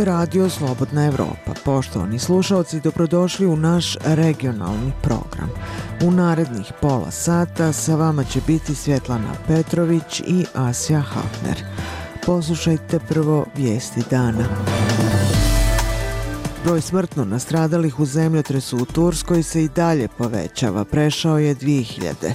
je Radio Slobodna Evropa. Poštovani slušalci, dobrodošli u naš regionalni program. U narednih pola sata sa vama će biti Svjetlana Petrović i Asja Hafner. Poslušajte prvo vijesti dana. Broj smrtno nastradalih u zemljotresu u Turskoj se i dalje povećava, prešao je 2000.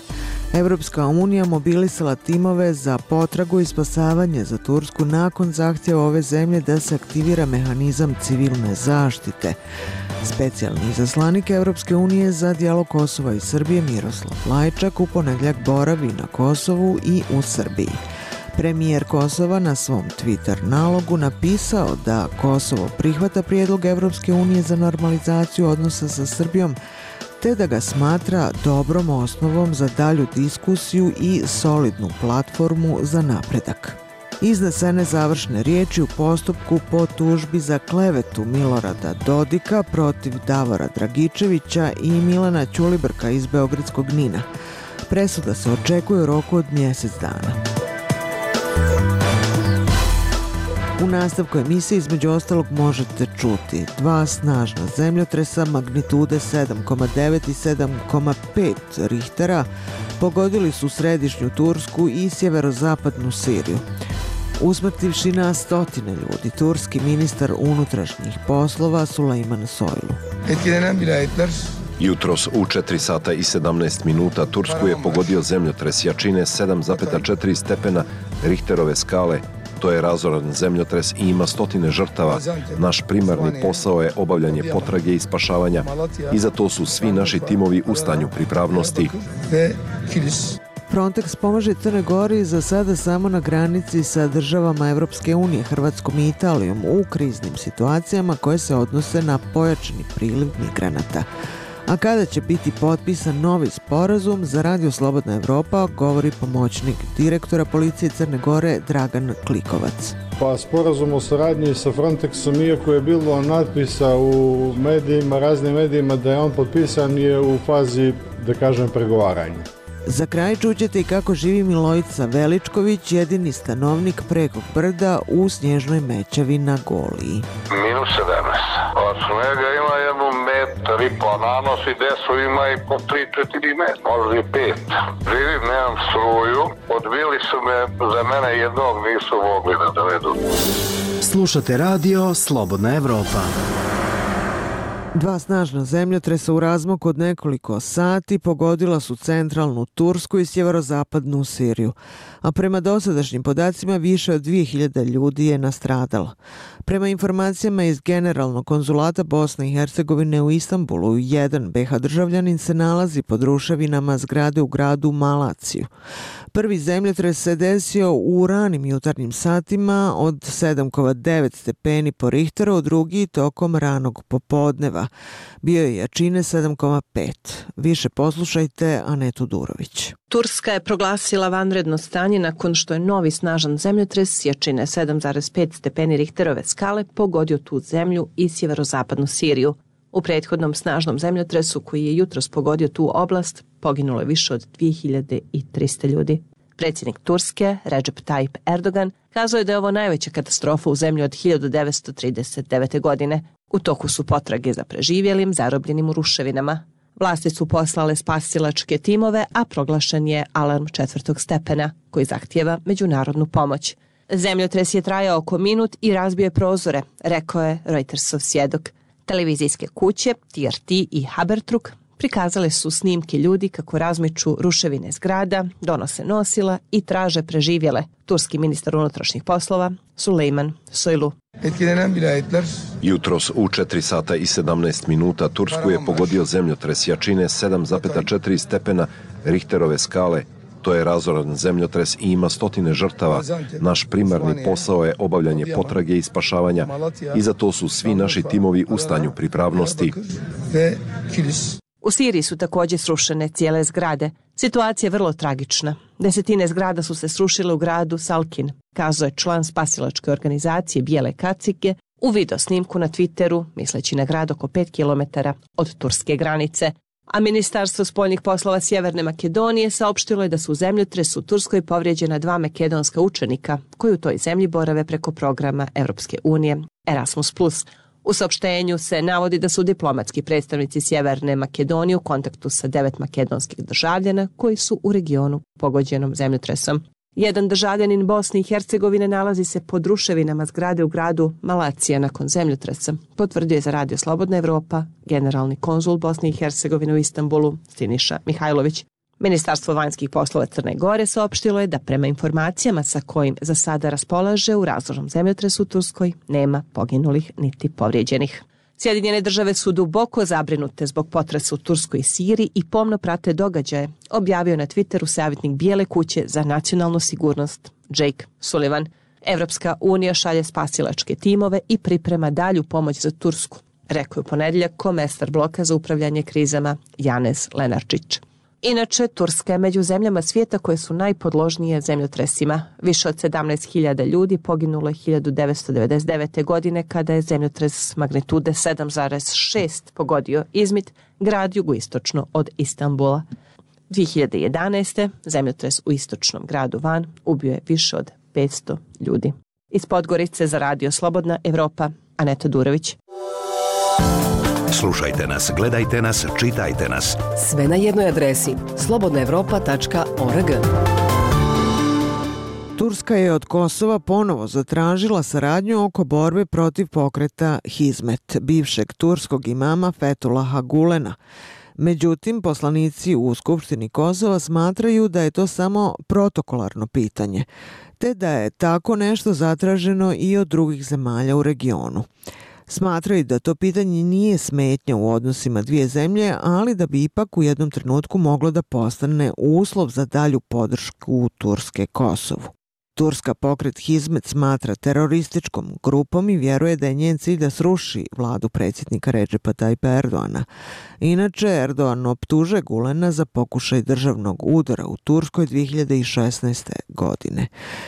Evropska unija mobilisala timove za potragu i spasavanje za Tursku nakon zahtjeva ove zemlje da se aktivira mehanizam civilne zaštite. Specijalni zaslanik Evropske unije za dijalog Kosova i Srbije Miroslav Lajčak u ponedljak boravi na Kosovu i u Srbiji. Premijer Kosova na svom Twitter nalogu napisao da Kosovo prihvata prijedlog Evropske unije za normalizaciju odnosa sa Srbijom, te da ga smatra dobrom osnovom za dalju diskusiju i solidnu platformu za napredak. Iznesene završne riječi u postupku po tužbi za klevetu Milorada Dodika protiv Davora Dragičevića i Milana Ćulibrka iz Beogradskog Nina. Presuda se očekuje u roku od mjesec dana. U nastavku emisije između ostalog možete čuti dva snažna zemljotresa magnitude 7,9 i 7,5 Richtera pogodili su središnju Tursku i sjeverozapadnu Siriju. Usmrtivši na stotine ljudi, turski ministar unutrašnjih poslova Sulejman Soylu. Etkilenen vilayetler Jutros u 4 sata i 17 minuta Tursku je pogodio zemljotres jačine 7,4 stepena Richterove skale To je razoran zemljotres i ima stotine žrtava. Naš primarni posao je obavljanje potrage i spašavanja i za to su svi naši timovi u stanju pripravnosti. Frontex pomaže Crne Gori za sada samo na granici sa državama Evropske unije, Hrvatskom i Italijom u kriznim situacijama koje se odnose na pojačani priliv migranata. A kada će biti potpisan novi sporazum za Radio Slobodna Evropa, govori pomoćnik direktora policije Crne Gore Dragan Klikovac. Pa sporazum o saradnji sa Frontexom, iako je bilo natpisa u medijima, raznim medijima da je on potpisan, je u fazi, da kažem, pregovaranja. Za kraj čućete i kako živi Milojica Veličković, jedini stanovnik prekog brda u snježnoj mećavi na Goliji. Minus 17. Od snega ima jednu metar i po i desu ima i po 3-4 metra, možda i 5. Živim, nemam struju, odbili su me, za mene jednog nisu mogli da dovedu. Slušate radio Slobodna Evropa. Dva snažna zemljotresa u razmaku od nekoliko sati pogodila su centralnu Tursku i sjeverozapadnu Siriju, a prema dosadašnjim podacima više od 2000 ljudi je nastradalo. Prema informacijama iz Generalnog konzulata Bosne i Hercegovine u Istanbulu, jedan BH državljanin se nalazi pod ruševinama zgrade u gradu Malaciju. Prvi zemljotres se desio u ranim jutarnjim satima od 7,9 stepeni po Richteru, drugi tokom ranog popodneva. Bio je jačine 7,5. Više poslušajte Anetu Durović. Turska je proglasila vanredno stanje nakon što je novi snažan zemljotres jačine 7,5 stepeni Richterove skale pogodio tu zemlju i sjeverozapadnu Siriju. U prethodnom snažnom zemljotresu koji je jutros pogodio tu oblast, poginulo je više od 2300 ljudi. Predsjednik Turske, Recep Tayyip Erdogan, kazao je da je ovo najveća katastrofa u zemlji od 1939. godine. U toku su potrage za preživjelim, zarobljenim u ruševinama. Vlasti su poslale spasilačke timove, a proglašen je alarm četvrtog stepena, koji zahtjeva međunarodnu pomoć. Zemljotres je trajao oko minut i razbio je prozore, rekao je Reutersov svjedok. Televizijske kuće, TRT i Habertruk prikazale su snimke ljudi kako razmiču ruševine zgrada, donose nosila i traže preživjele. Turski ministar unutrašnjih poslova Sulejman vilayetler Jutros u 4 sata i 17 minuta Tursku je pogodio zemljotres jačine 7,4 stepena Richterove skale. To je razoran zemljotres i ima stotine žrtava. Naš primarni posao je obavljanje potrage i spašavanja i za to su svi naši timovi u stanju pripravnosti. U Siriji su takođe srušene cijele zgrade. Situacija je vrlo tragična. Desetine zgrada su se srušile u gradu Salkin, kazao je član spasilačke organizacije Bijele kacike u video snimku na Twitteru, misleći na grad oko 5 km od turske granice. a Ministarstvo spoljnih poslova Sjeverne Makedonije saopštilo je da su u zemljotresu u Turskoj povrijeđena dva makedonska učenika koji u toj zemlji borave preko programa Evropske unije Erasmus+. U saopštenju se navodi da su diplomatski predstavnici Sjeverne Makedonije u kontaktu sa devet makedonskih državljana koji su u regionu pogođenom zemljotresom. Jedan državljanin Bosne i Hercegovine nalazi se pod ruševinama zgrade u gradu Malacija nakon zemljotresa, potvrdio je za Radio Slobodna Evropa generalni konzul Bosne i Hercegovine u Istanbulu Siniša Mihajlović. Ministarstvo vanjskih poslova Crne Gore saopštilo je da prema informacijama sa kojim za sada raspolaže u razložnom zemljotresu u Turskoj nema poginulih niti povrijeđenih. Sjedinjene države su duboko zabrinute zbog potresa u Turskoj i Siriji i pomno prate događaje, objavio na Twitteru savjetnik Bijele kuće za nacionalnu sigurnost Jake Sullivan. Evropska unija šalje spasilačke timove i priprema dalju pomoć za Tursku, rekao je u ponedjeljak komestar bloka za upravljanje krizama Janez Lenarčić. Inače, Turska je među zemljama svijeta koje su najpodložnije zemljotresima. Više od 17.000 ljudi poginulo je 1999. godine kada je zemljotres magnitude 7,6 pogodio Izmit, grad jugoistočno od Istambula. 2011. zemljotres u istočnom gradu Van ubio je više od 500 ljudi. Iz Podgorice za radio Slobodna Evropa, Aneta Durović. Slušajte nas, gledajte nas, čitajte nas. Sve na jednoj adresi slobodnaevropa.org. Turska je od Kosova ponovo zatražila saradnju oko borbe protiv pokreta Hizmet, bivšeg turskog imama Fetulaha Gulena. Međutim, poslanici u Skupštini Kosova smatraju da je to samo protokolarno pitanje, te da je tako nešto zatraženo i od drugih zemalja u regionu. Smatraju da to pitanje nije smetnja u odnosima dvije zemlje, ali da bi ipak u jednom trenutku moglo da postane uslov za dalju podršku Turske Kosovu. Turska pokret Hizmet smatra terorističkom grupom i vjeruje da je njen cilj da sruši vladu predsjednika Ređepa Tajpa Erdoana. Inače, Erdoan optuže Gulena za pokušaj državnog udara u Turskoj 2016. godine.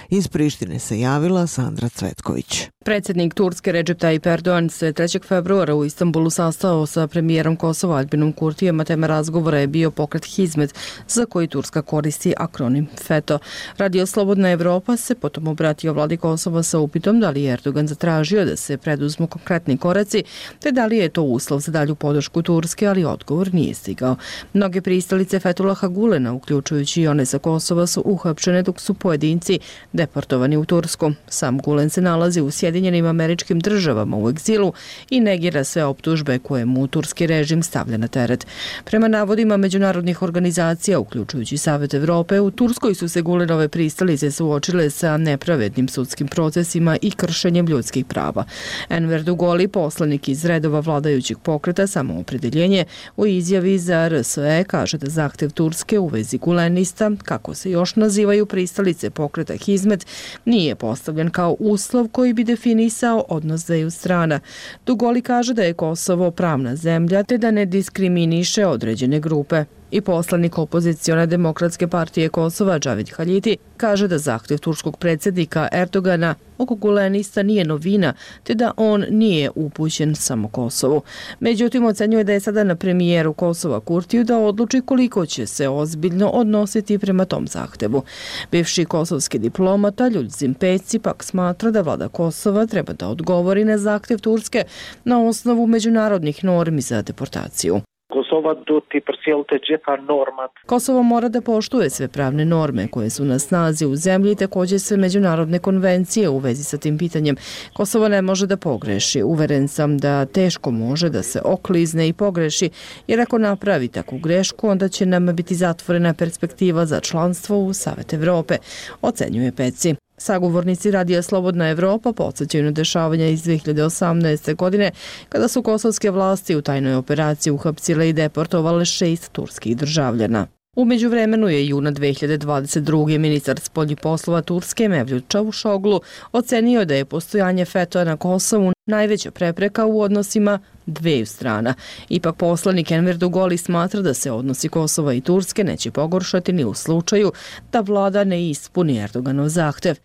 Iz Prištine se javila Sandra Cvetković. Predsjednik Turske Recep Tayyip Erdogan se 3. februara u Istanbulu sastao sa premijerom Kosova Albinom Kurtijem, a tema razgovora je bio pokret Hizmet, za koji Turska koristi akronim FETO. Radio Slobodna Evropa se potom obratio vladi Kosova sa upitom da li je Erdogan zatražio da se preduzmu konkretni koraci, te da li je to uslov za dalju podršku Turske, ali odgovor nije stigao. Mnoge pristalice Fetulaha Gulena, uključujući i one sa Kosova, su uhapšene dok su pojedinci deportovani u Tursku. Sam Gulen se nalazi u Sjedinjenim američkim državama u egzilu i negira sve optužbe koje mu turski režim stavlja na teret. Prema navodima međunarodnih organizacija, uključujući Savet Evrope, u Turskoj su se Gulenove pristalice suočile sa nepravednim sudskim procesima i kršenjem ljudskih prava. Enver Dugoli, poslanik iz redova vladajućeg pokreta samoopredeljenje, u izjavi za RSE kaže da zahtev Turske u vezi gulenista, kako se još nazivaju pristalice pokreta Hizmet, nije postavljen kao uslov koji bi definisao odnos dveju strana. Dugoli kaže da je Kosovo pravna zemlja te da ne diskriminiše određene grupe i poslanik opozicione demokratske partije Kosova Džavid Haljiti kaže da zahtjev turskog predsjednika Erdogana oko gulenista nije novina, te da on nije upućen samo Kosovu. Međutim, ocenjuje da je sada na premijeru Kosova Kurtiju da odluči koliko će se ozbiljno odnositi prema tom zahtevu. Bivši kosovski diplomata Ljudzim Peci pak smatra da vlada Kosova treba da odgovori na zahtev Turske na osnovu međunarodnih normi za deportaciju. Kosova duti përcjellte gjitha normat. Kosovo mora da poštuje sve pravne norme koje su na snazi u zemlji i također sve međunarodne konvencije u vezi sa tim pitanjem. Kosovo ne može da pogreši. Uveren sam da teško može da se oklizne i pogreši, jer ako napravi takvu grešku, onda će nam biti zatvorena perspektiva za članstvo u Savet Evrope, ocenjuje Peci. Sagovornici Radija Slobodna Evropa podsjećaju na dešavanja iz 2018. godine kada su kosovske vlasti u tajnoj operaciji uhapsile i deportovale šest turskih državljana. Umeđu vremenu je juna 2022. ministar spoljnih poslova Turske Mevljud Čavušoglu ocenio da je postojanje fetoa na Kosovu najveća prepreka u odnosima dveju strana. Ipak poslanik Enver Dugoli smatra da se odnosi Kosova i Turske neće pogoršati ni u slučaju da vlada ne ispuni Erdoganov zahtev.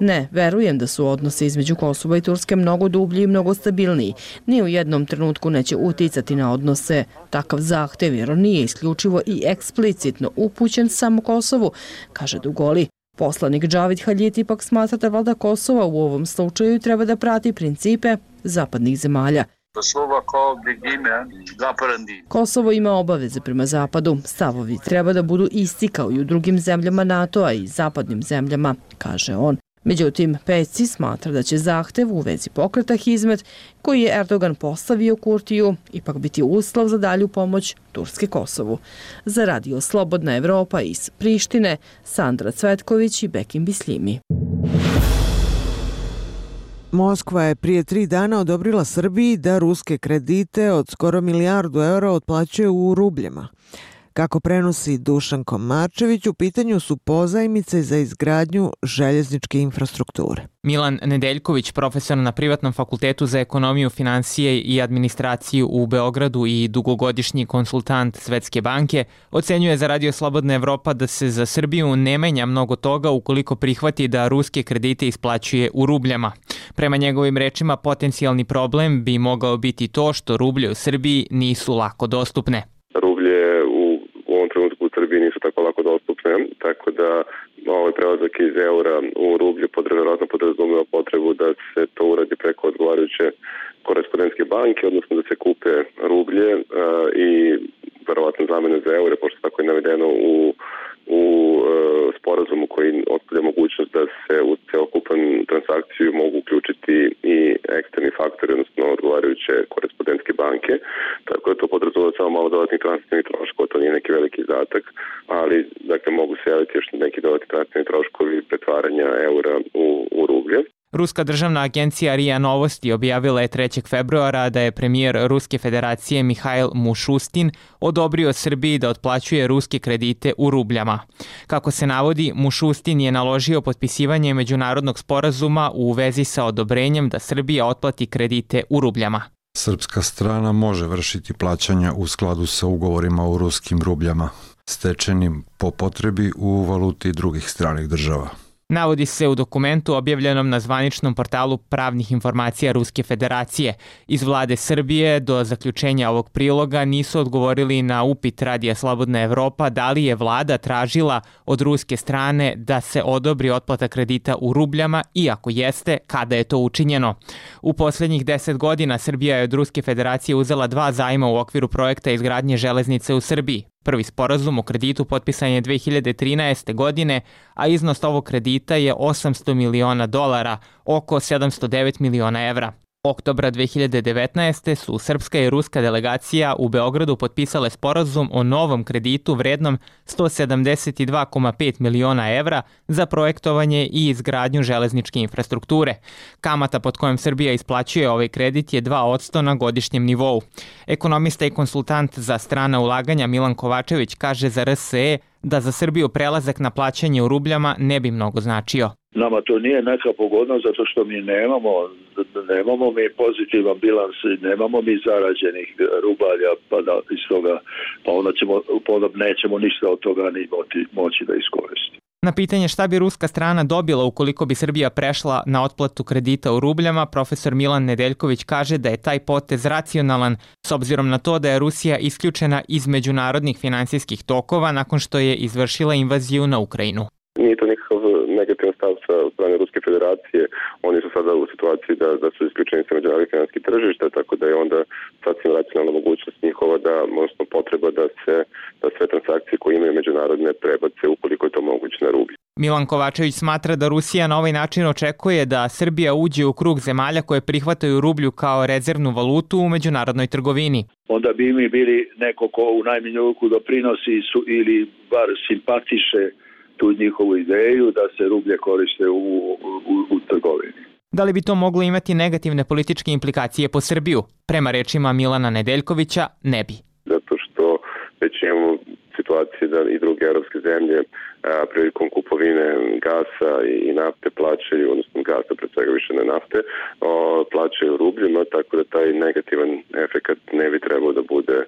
Ne, verujem da su odnose između Kosova i Turske mnogo dublji i mnogo stabilniji. Ni u jednom trenutku neće uticati na odnose. Takav zahtev jer on nije isključivo i eksplicitno upućen samo Kosovu, kaže Dugoli. Poslanik Džavid Haljit ipak smatra da vlada Kosova u ovom slučaju treba da prati principe zapadnih zemalja. Kosovo ima obaveze prema Zapadu. Stavovi treba da budu isti kao i u drugim zemljama NATO-a i zapadnim zemljama, kaže on. Međutim, Peci smatra da će zahtev u vezi pokreta Hizmet, koji je Erdogan postavio Kurtiju, ipak biti uslov za dalju pomoć Turske Kosovu. Za radio Slobodna Evropa iz Prištine, Sandra Cvetković i Bekim Bislimi. Moskva je prije tri dana odobrila Srbiji da ruske kredite od skoro milijardu eura otplaćuje u rubljama. Kako prenosi Dušan Komarčević, u pitanju su pozajmice za izgradnju željezničke infrastrukture. Milan Nedeljković, profesor na Privatnom fakultetu za ekonomiju, financije i administraciju u Beogradu i dugogodišnji konsultant Svetske banke, ocenjuje za Radio Slobodna Evropa da se za Srbiju ne menja mnogo toga ukoliko prihvati da ruske kredite isplaćuje u rubljama. Prema njegovim rečima, potencijalni problem bi mogao biti to što rublje u Srbiji nisu lako dostupne. Rublje u ovom trenutku u Srbiji nisu tako lako dostupne, tako da prelazak iz eura u rublje podrazvjerojatno podrazumeva potrebu da se to uradi preko odgovarajuće korespondentske banke, odnosno da se kupe rublje uh, i verovatno zamene za eure, pošto tako je navedeno u u e, sporazumu koji ostavlja mogućnost da se u celokupan transakciju mogu uključiti i eksterni faktori, odnosno odgovarajuće korespondentske banke. Tako da to podrazumeva samo malo dodatnih transfernih troškova, to nije neki veliki zatak, ali dakle mogu se javiti još neki dodatni transferni troškovi pretvaranja eura u, u rublje. Ruska državna agencija RIA Novosti objavila je 3. februara da je premijer Ruske federacije Mihajl Mušustin odobrio Srbiji da otplaćuje ruske kredite u rubljama. Kako se navodi, Mušustin je naložio potpisivanje međunarodnog sporazuma u vezi sa odobrenjem da Srbija otplati kredite u rubljama. Srpska strana može vršiti plaćanja u skladu sa ugovorima u ruskim rubljama, stečenim po potrebi u valuti drugih stranih država. Navodi se u dokumentu objavljenom na zvaničnom portalu pravnih informacija Ruske federacije. Iz vlade Srbije do zaključenja ovog priloga nisu odgovorili na upit Radija Slobodna Evropa da li je vlada tražila od ruske strane da se odobri otplata kredita u rubljama i ako jeste, kada je to učinjeno. U poslednjih deset godina Srbija je od Ruske federacije uzela dva zajma u okviru projekta izgradnje železnice u Srbiji. Prvi sporazum o kreditu potpisan je 2013. godine, a iznos ovog kredita je 800 miliona dolara, oko 709 miliona evra. Oktobra 2019. su srpska i ruska delegacija u Beogradu potpisale sporazum o novom kreditu vrednom 172,5 miliona evra za projektovanje i izgradnju železničke infrastrukture. Kamata pod kojom Srbija isplaćuje ovaj kredit je 2% na godišnjem nivou. Ekonomista i konsultant za strana ulaganja Milan Kovačević kaže za RSE da za Srbiju prelazak na plaćanje u rubljama ne bi mnogo značio. Nama to nije neka pogodnost zato što mi nemamo, nemamo mi pozitivan bilans, nemamo mi zarađenih rubalja, pa da iz toga, pa onda, ćemo, pa nećemo ništa od toga ni moći da iskoristimo. Na pitanje šta bi ruska strana dobila ukoliko bi Srbija prešla na otplatu kredita u rubljama, profesor Milan Nedeljković kaže da je taj potez racionalan s obzirom na to da je Rusija isključena iz međunarodnih finansijskih tokova nakon što je izvršila invaziju na Ukrajinu. Stav sa strane Ruske federacije. Oni su sada u situaciji da, da su isključeni sa međunarodnih finanskih tržišta, tako da je onda sasvim racionalna mogućnost njihova da, odnosno potreba da se da sve transakcije koje imaju međunarodne prebace ukoliko je to moguće na rublje. Milan Kovačević smatra da Rusija na ovaj način očekuje da Srbija uđe u krug zemalja koje prihvataju rublju kao rezervnu valutu u međunarodnoj trgovini. Onda bi mi bili neko ko u najmanju ruku doprinosi su, ili bar simpatiše tu njihovu ideju da se rublje koriste u, u, u trgovini. Da li bi to moglo imati negativne političke implikacije po Srbiju? Prema rečima Milana Nedeljkovića, ne bi. Zato što već imamo situacije da i druge evropske zemlje a, prilikom kupovine gasa i nafte plaćaju, odnosno gasa pre svega više ne nafte, o, plaćaju rubljima, tako da taj negativan efekat ne bi trebao da bude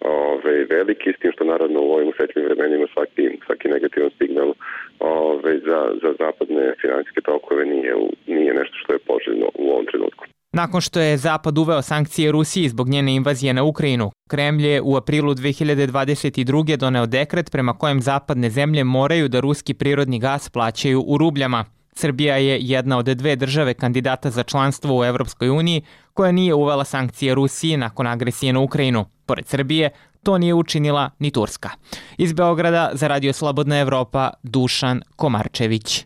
ove, ove, veliki, s tim što naravno u ovim usrećnim vremenima svaki, svaki negativan signal ove, za, za zapadne financijske tokove nije, nije nešto što je poželjno u ovom trenutku. Nakon što je Zapad uveo sankcije Rusiji zbog njene invazije na Ukrajinu, Kremlj je u aprilu 2022. doneo dekret prema kojem zapadne zemlje moraju da ruski prirodni gas plaćaju u rubljama. Srbija je jedna od dve države kandidata za članstvo u Evropskoj uniji koja nije uvela sankcije Rusiji nakon agresije na Ukrajinu. Pored Srbije, to nije učinila ni Turska. Iz Beograda za Radio Slobodna Evropa, Dušan Komarčević.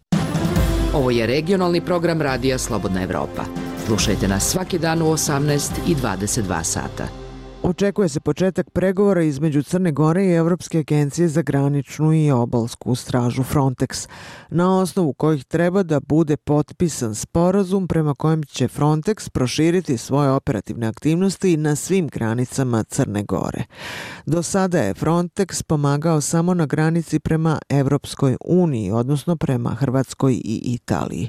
Ovo je regionalni program Radija Slobodna Evropa. Slušajte nas svaki dan u 18 i 22 sata. Očekuje se početak pregovora između Crne Gore i Evropske agencije za graničnu i obalsku stražu Frontex, na osnovu kojih treba da bude potpisan sporazum prema kojem će Frontex proširiti svoje operativne aktivnosti na svim granicama Crne Gore. Do sada je Frontex pomagao samo na granici prema Evropskoj uniji, odnosno prema Hrvatskoj i Italiji.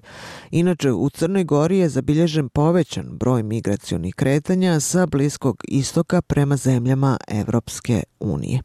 Inače, u Crnoj Gori je zabilježen povećan broj migracionih kretanja sa Bliskog istoka prema zemljama Evropske unije.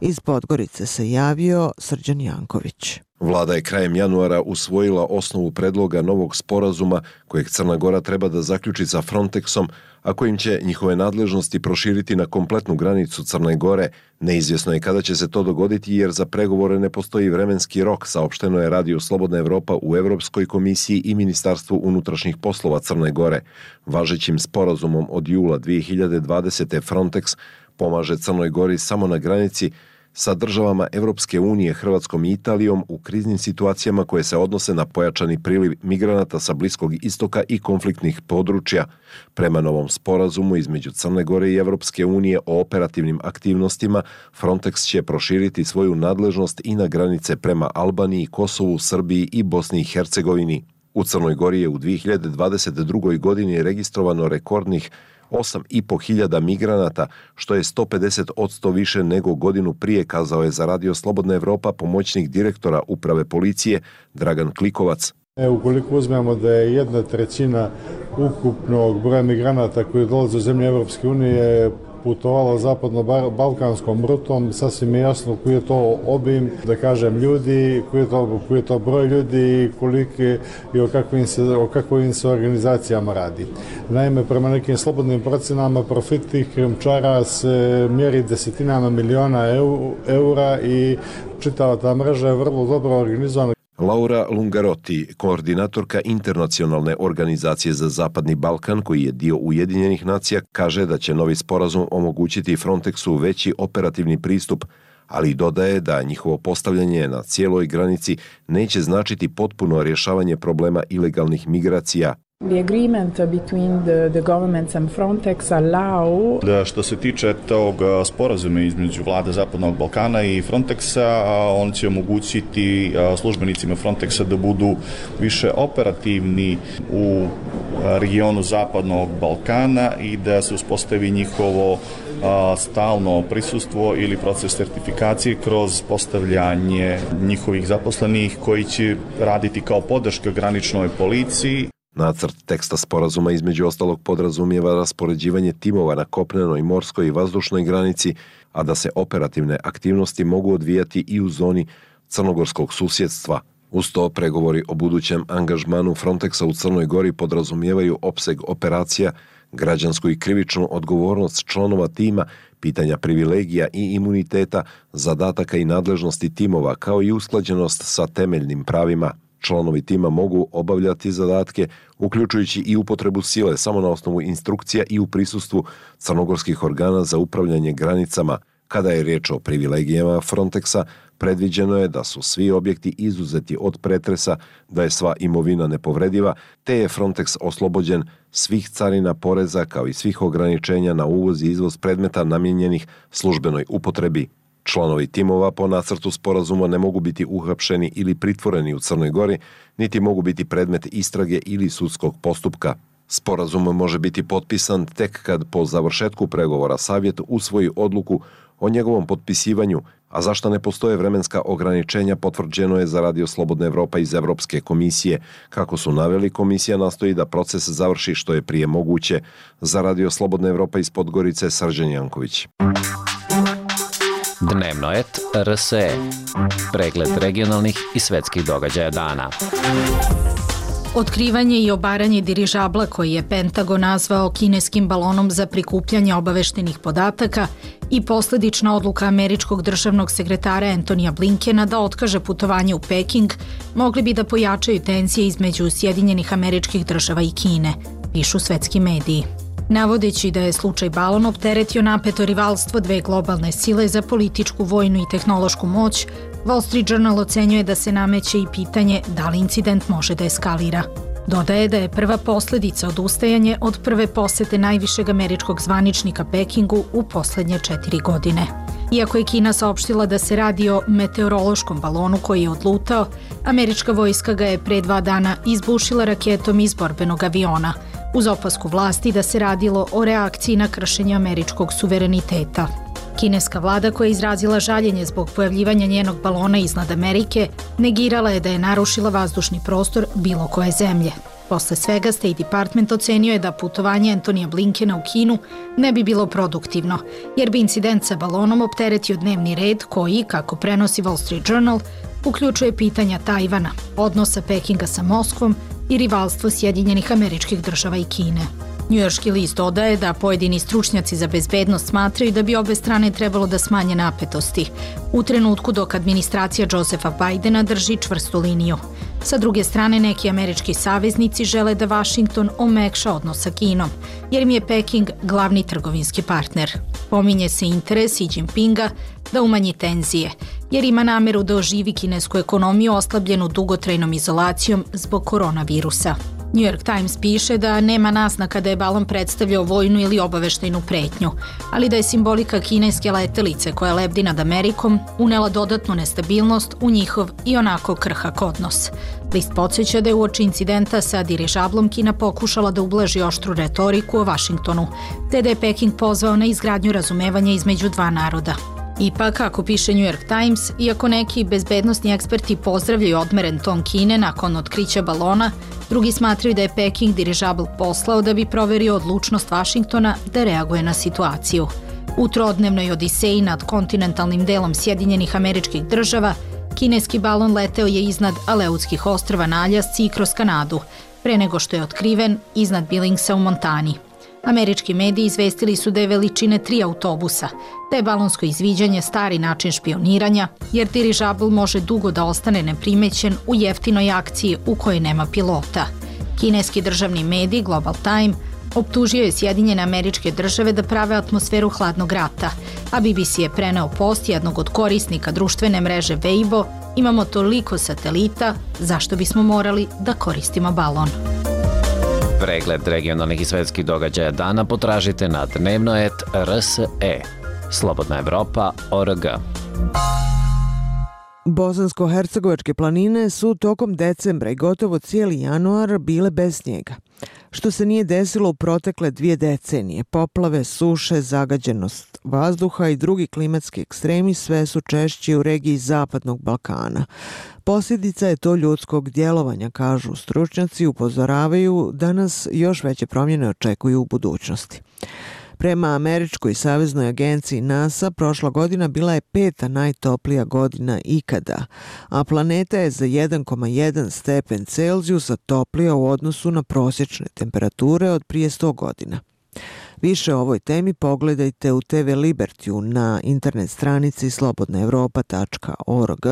Iz Podgorice se javio Srđan Janković. Vlada je krajem januara usvojila osnovu predloga novog sporazuma kojeg Crna Gora treba da zaključi sa Frontexom, a kojim će njihove nadležnosti proširiti na kompletnu granicu Crne Gore. Neizvjesno je kada će se to dogoditi jer za pregovore ne postoji vremenski rok, saopšteno je Radio Slobodna Evropa u Evropskoj komisiji i Ministarstvu unutrašnjih poslova Crne Gore. Važećim sporazumom od jula 2020. Frontex pomaže Crnoj Gori samo na granici sa državama Evropske unije, Hrvatskom i Italijom u kriznim situacijama koje se odnose na pojačani priliv migranata sa Bliskog istoka i konfliktnih područja. Prema novom sporazumu između Crne Gore i Evropske unije o operativnim aktivnostima, Frontex će proširiti svoju nadležnost i na granice prema Albaniji, Kosovu, Srbiji i Bosni i Hercegovini. U Crnoj Gori je u 2022. godini registrovano rekordnih 8,5 hiljada migranata, što je 150 od 100 više nego godinu prije, kazao je za Radio Slobodna Evropa pomoćnik direktora uprave policije Dragan Klikovac. E, ukoliko uzmemo da je jedna trećina ukupnog broja migranata koji dolaze u zemlje Evropske unije putovala zapadno-balkanskom rutom, sasvim je jasno koji je to obim, da kažem, ljudi, koji je to, koji je to broj ljudi i koliki i o kakvim, se, o kakvim se organizacijama radi. Naime, prema nekim slobodnim procenama profit tih krimčara se mjeri desetinama miliona eura i čitava ta mreža je vrlo dobro organizovana Laura Lungarotti, koordinatorka Internacionalne organizacije za Zapadni Balkan, koji je dio Ujedinjenih nacija, kaže da će novi sporazum omogućiti Frontexu veći operativni pristup, ali dodaje da njihovo postavljanje na cijeloj granici neće značiti potpuno rješavanje problema ilegalnih migracija, The agreement between the, the governments and Frontex allow... Da što se tiče tog sporazuma između vlade Zapadnog Balkana i Frontexa, on će omogućiti službenicima Frontexa da budu više operativni u regionu Zapadnog Balkana i da se uspostavi njihovo stalno prisustvo ili proces sertifikacije kroz postavljanje njihovih zaposlenih koji će raditi kao podrška graničnoj policiji Nacrt teksta sporazuma između ostalog podrazumijeva raspoređivanje timova na kopnenoj, morskoj i vazdušnoj granici, a da se operativne aktivnosti mogu odvijati i u zoni crnogorskog susjedstva. Uz to pregovori o budućem angažmanu Frontexa u Crnoj Gori podrazumijevaju opseg operacija, građansku i krivičnu odgovornost članova tima, pitanja privilegija i imuniteta, zadataka i nadležnosti timova, kao i usklađenost sa temeljnim pravima – Članovi tima mogu obavljati zadatke, uključujući i upotrebu sile samo na osnovu instrukcija i u prisustvu crnogorskih organa za upravljanje granicama. Kada je riječ o privilegijama Frontexa, predviđeno je da su svi objekti izuzeti od pretresa, da je sva imovina nepovrediva, te je Frontex oslobođen svih carina poreza kao i svih ograničenja na uvoz i izvoz predmeta namjenjenih službenoj upotrebi. Članovi timova po nacrtu sporazuma ne mogu biti uhapšeni ili pritvoreni u Crnoj Gori, niti mogu biti predmet istrage ili sudskog postupka. Sporazum može biti potpisan tek kad po završetku pregovora savjet usvoji odluku o njegovom potpisivanju, a zašto ne postoje vremenska ograničenja potvrđeno je za Radio Slobodna Evropa iz Evropske komisije. Kako su naveli, komisija nastoji da proces završi što je prije moguće. Za Radio Slobodna Evropa iz Podgorice Srđan Janković. Dnevno et RSE. Pregled regionalnih i svetskih događaja dana. Otkrivanje i obaranje dirižabla koji je Pentagon nazvao kineskim balonom za prikupljanje obaveštenih podataka i posledična odluka američkog državnog sekretara Antonija Blinkena da otkaže putovanje u Peking mogli bi da pojačaju tenzije između Sjedinjenih američkih država i Kine, pišu svetski mediji. Navodeći da je slučaj balon opteretio napeto rivalstvo dve globalne sile za političku, vojnu i tehnološku moć, Wall Street Journal ocenjuje da se nameće i pitanje da li incident može da eskalira. Dodaje da je prva posledica odustajanje od prve posete najvišeg američkog zvaničnika Pekingu u poslednje četiri godine. Iako je Kina saopštila da se radi o meteorološkom balonu koji je odlutao, američka vojska ga je pre dva dana izbušila raketom iz borbenog aviona, uz opasku vlasti da se radilo o reakciji na kršenje američkog suvereniteta. Kineska vlada koja je izrazila žaljenje zbog pojavljivanja njenog balona iznad Amerike, negirala je da je narušila vazdušni prostor bilo koje zemlje. Posle svega State Department ocenio je da putovanje Antonija Blinkena u Kinu ne bi bilo produktivno, jer bi incident sa balonom opteretio dnevni red koji, kako prenosi Wall Street Journal, uključuje pitanja Tajvana, odnosa Pekinga sa Moskvom i rivalstvo Sjedinjenih američkih država i Kine. Njujorški list dodaje da pojedini stručnjaci za bezbednost smatraju da bi obe strane trebalo da smanje napetosti, u trenutku dok administracija Josefa Bajdena drži čvrstu liniju. Sa druge strane, neki američki saveznici žele da Washington omekša odnos sa Kinom, jer im je Peking glavni trgovinski partner. Pominje se interes Xi Jinpinga da umanji tenzije, jer ima nameru da oživi kinesku ekonomiju oslabljenu dugotrajnom izolacijom zbog koronavirusa. New York Times piše da nema naznaka da je balon predstavljao vojnu ili obaveštajnu pretnju, ali da je simbolika kineske letelice koja lebdi nad Amerikom unela dodatnu nestabilnost u njihov i onako krhak odnos. List podsjeća da je uoči incidenta sa dirižablom Kina pokušala da ublaži oštru retoriku o Vašingtonu, te da je Peking pozvao na izgradnju razumevanja između dva naroda. Ipak, ako piše New York Times, iako neki bezbednostni eksperti pozdravljaju odmeren ton Kine nakon otkrića balona, drugi smatraju da je Peking dirižabl poslao da bi proverio odlučnost Vašingtona da reaguje na situaciju. U trodnevnoj odiseji nad kontinentalnim delom Sjedinjenih američkih država, kineski balon leteo je iznad Aleutskih ostrava na Aljasci i kroz Kanadu, pre nego što je otkriven iznad Billingsa u Montani. Američki mediji izvestili su da je veličine tri autobusa, da je balonsko izviđanje stari način špioniranja, jer dirižabl može dugo da ostane neprimećen u jeftinoj akciji u kojoj nema pilota. Kineski državni medij Global Time optužio je Sjedinjene američke države da prave atmosferu hladnog rata, a BBC je preneo post jednog od korisnika društvene mreže Weibo imamo toliko satelita, zašto bismo morali da koristimo balon? Pregled regionalnih i svetskih događaja dana potražite na dnevnoet.rse. Slobodna Evropa.org. Bosansko-hercegovačke planine su tokom decembra i gotovo cijeli januar bile bez snijega. Što se nije desilo u protekle dvije decenije, poplave, suše, zagađenost vazduha i drugi klimatski ekstremi sve su češći u regiji Zapadnog Balkana. Posljedica je to ljudskog djelovanja, kažu stručnjaci, upozoravaju da nas još veće promjene očekuju u budućnosti. Prema američkoj saveznoj agenciji NASA, prošla godina bila je peta najtoplija godina ikada, a planeta je za 1,1 stepen Celzijusa toplija u odnosu na prosječne temperature od prije 100 godina. Više o ovoj temi pogledajte u TV Libertiju na internet stranici slobodnaevropa.org,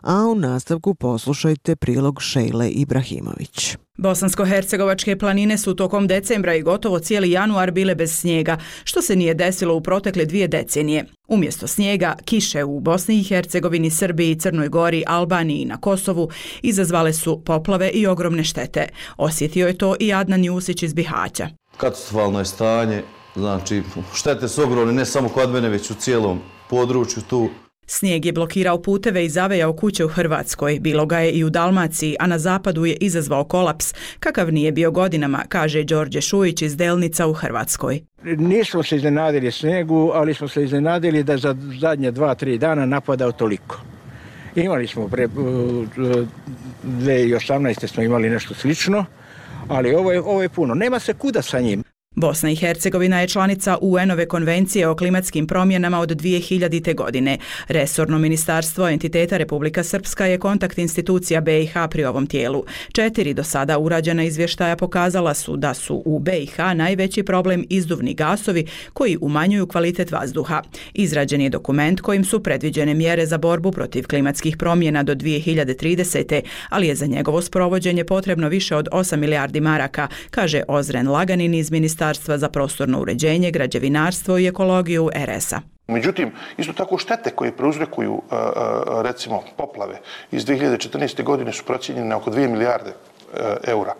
a u nastavku poslušajte prilog Šejle Ibrahimović. Bosansko-hercegovačke planine su tokom decembra i gotovo cijeli januar bile bez snijega, što se nije desilo u protekle dvije decenije. Umjesto snijega, kiše u Bosni i Hercegovini, Srbiji, Crnoj Gori, Albaniji i na Kosovu izazvale su poplave i ogromne štete. Osjetio je to i Adnan Jusić iz Bihaća. Katastrofalno je stanje, znači štete su ogromne ne samo kod mene, već u cijelom području tu. Snijeg je blokirao puteve i zavejao kuće u Hrvatskoj, bilo ga je i u Dalmaciji, a na zapadu je izazvao kolaps, kakav nije bio godinama, kaže Đorđe Šujić iz Delnica u Hrvatskoj. Nismo se iznenadili snijegu, ali smo se iznenadili da za zadnje dva, tri dana napadao toliko. Imali smo pre 2018. smo imali nešto slično, ali ovo je, ovo je puno. Nema se kuda sa njim. Bosna i Hercegovina je članica UN-ove konvencije o klimatskim promjenama od 2000. godine. Resorno ministarstvo entiteta Republika Srpska je kontakt institucija BiH pri ovom tijelu. Četiri do sada urađena izvještaja pokazala su da su u BiH najveći problem izduvni gasovi koji umanjuju kvalitet vazduha. Izrađen je dokument kojim su predviđene mjere za borbu protiv klimatskih promjena do 2030. ali je za njegovo sprovođenje potrebno više od 8 milijardi maraka, kaže Ozren Laganin iz ministarstva Ministarstva za prostorno uređenje, građevinarstvo i ekologiju RS-a. Međutim, isto tako štete koje prouzrekuju recimo poplave iz 2014. godine su procijenjene na oko 2 milijarde eura.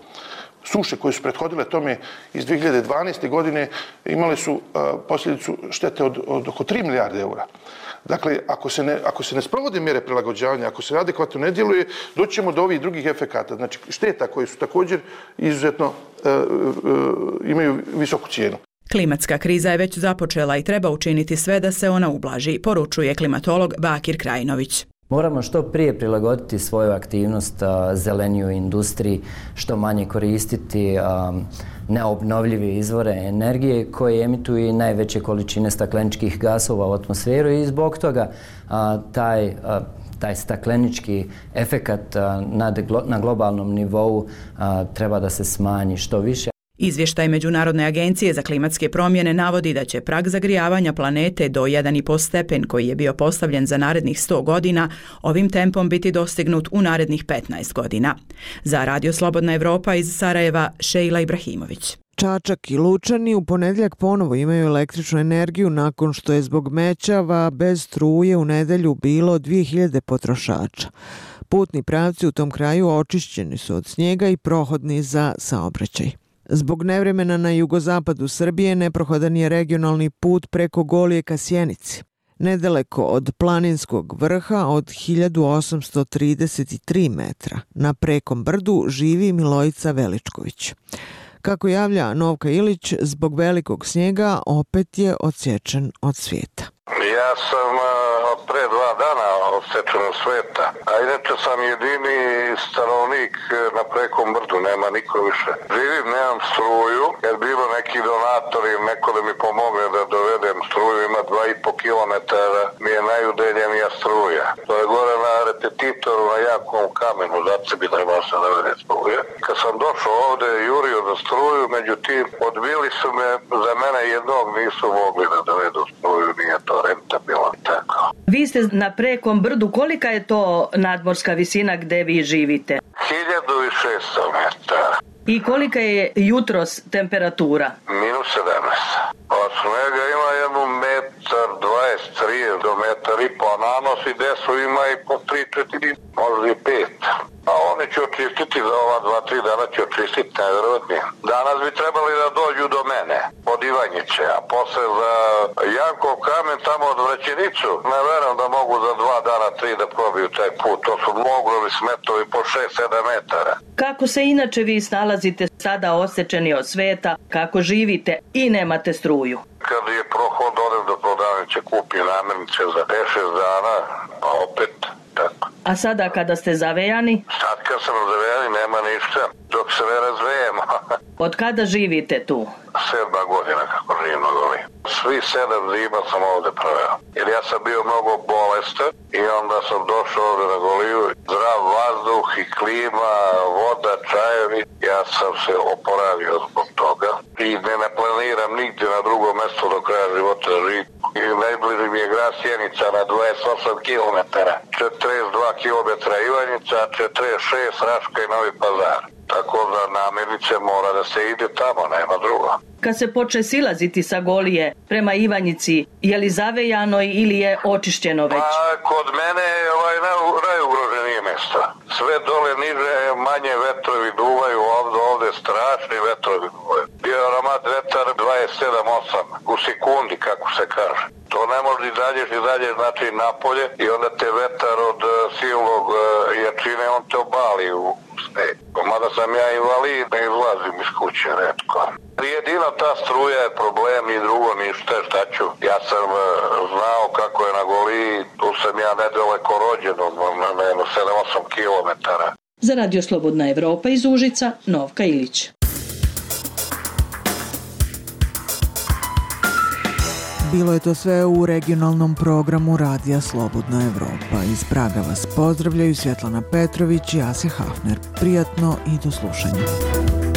Suše koje su prethodile tome iz 2012. godine imale su posljedicu štete od, od oko 3 milijarde eura. Dakle, ako se, ne, ako se ne sprovode mjere prilagođavanja, ako se adekvatno ne djeluje, doćemo do ovih drugih efekata. Znači, šteta koje su također izuzetno e, e, imaju visoku cijenu. Klimatska kriza je već započela i treba učiniti sve da se ona ublaži, poručuje klimatolog Bakir Krajinović. Moramo što prije prilagoditi svoju aktivnost zeleniju industriji, što manje koristiti neobnovljive izvore energije koje emituju najveće količine stakleničkih gasova u atmosferu i zbog toga taj taj staklenički efekat na globalnom nivou treba da se smanji što više. Izvještaj Međunarodne agencije za klimatske promjene navodi da će prag zagrijavanja planete do 1,5 stepen koji je bio postavljen za narednih 100 godina ovim tempom biti dostignut u narednih 15 godina. Za Radio Slobodna Evropa iz Sarajeva, Šejla Ibrahimović. Čačak i Lučani u ponedljak ponovo imaju električnu energiju nakon što je zbog mećava bez struje u nedelju bilo 2000 potrošača. Putni pravci u tom kraju očišćeni su od snijega i prohodni za saobraćaj. Zbog nevremena na jugozapadu Srbije neprohodan je regionalni put preko Golije ka Sjenici. Nedaleko od planinskog vrha od 1833 metra na prekom brdu živi Milojica Veličković. Kako javlja Novka Ilić, zbog velikog snijega opet je odsječen od svijeta. Ja sam pre dva dana od sveta, a inače sam jedini stanovnik e, na prekom brdu, nema niko više. Živim, nemam struju, jer bilo neki donatori, neko da mi pomogne da dovedem struju, ima dva i po kilometara, mi je najudaljenija struja. To je gore na repetitoru na jakom kamenu, zato bi trebao da vedem struje. Kad sam došao ovde, jurio za struju, međutim, odbili su me, za mene jednog nisu mogli da dovedu struju, nije to rentabilno. Vi ste na prekom brdu, kolika je to nadmorska visina gde vi živite? 1600 metara. I kolika je jutros temperatura? Minus 17. Od snega ima jednu metar 23 do metar i po nanosi, desu ima i po 3-4, možda i 5. A oni će očistiti za ova dva, tri dana će očistiti najvjerovatnije. Danas bi trebali da dođu do mene, od Ivanjiće, a posle za Jankov kamen tamo od Vrećenicu, ne verujem da mogu za dva dana, tri da probiju taj put. To su mogrovi smetovi po 6-7 metara. Kako se inače vi snalazite sada osečeni od sveta, kako živite i nemate struju? Kad je prohod, odem do prodavnice, kupi namirnice za 10 dana, a opet tako. A sada kada ste zavejani? Sad kad sam zavejani nema ništa, dok se ne razvejemo. Od kada živite tu? Sedma godina kako živim na goli. Svi sedam zima sam ovde proveo. Jer ja sam bio mnogo bolestan i onda sam došao ovde na goliju. Zdrav vazduh i klima, voda, čajevi. Ja sam se oporavio zbog toga. I ne, ne planiram nigdje na drugo mesto do kraja života da živim. I najbliži mi je grad Sjenica na 28 km. 42 km Ivanjica, 46 Raška i Novi Pazar. Tako da namirnice mora da se ide tamo, nema drugo. Kad se poče silaziti sa Golije prema Ivanjici, je li zavejano ili je očišćeno već? Pa, kod mene je ovaj najugroženije mesto. Sve dole niže manje vetrovi duvaju, ovde, ovde strašni vetrovi duvaju. Bio je aromat vetar 27-8 u sekundi, kako se kaže. To ne može i dalje i dalje, znači napolje i onda te vetar od uh, silnog uh, jačine, on te obali u sneg. Mada sam ja invalid, ne izlazim iz kuće redko. Jedina ta struja je problem i drugo ništa, šta ću. Ja sam uh, znao kako je na Goliji, tu sam ja nedaleko rođen, od na 7-8 kilometara. Za Radio Slobodna Evropa iz Užica, Novka Ilić. Bilo je to sve u regionalnom programu Radija Slobodna Evropa. Iz Praga vas pozdravljaju Svjetlana Petrović i Asja Hafner. Prijatno i do slušanja.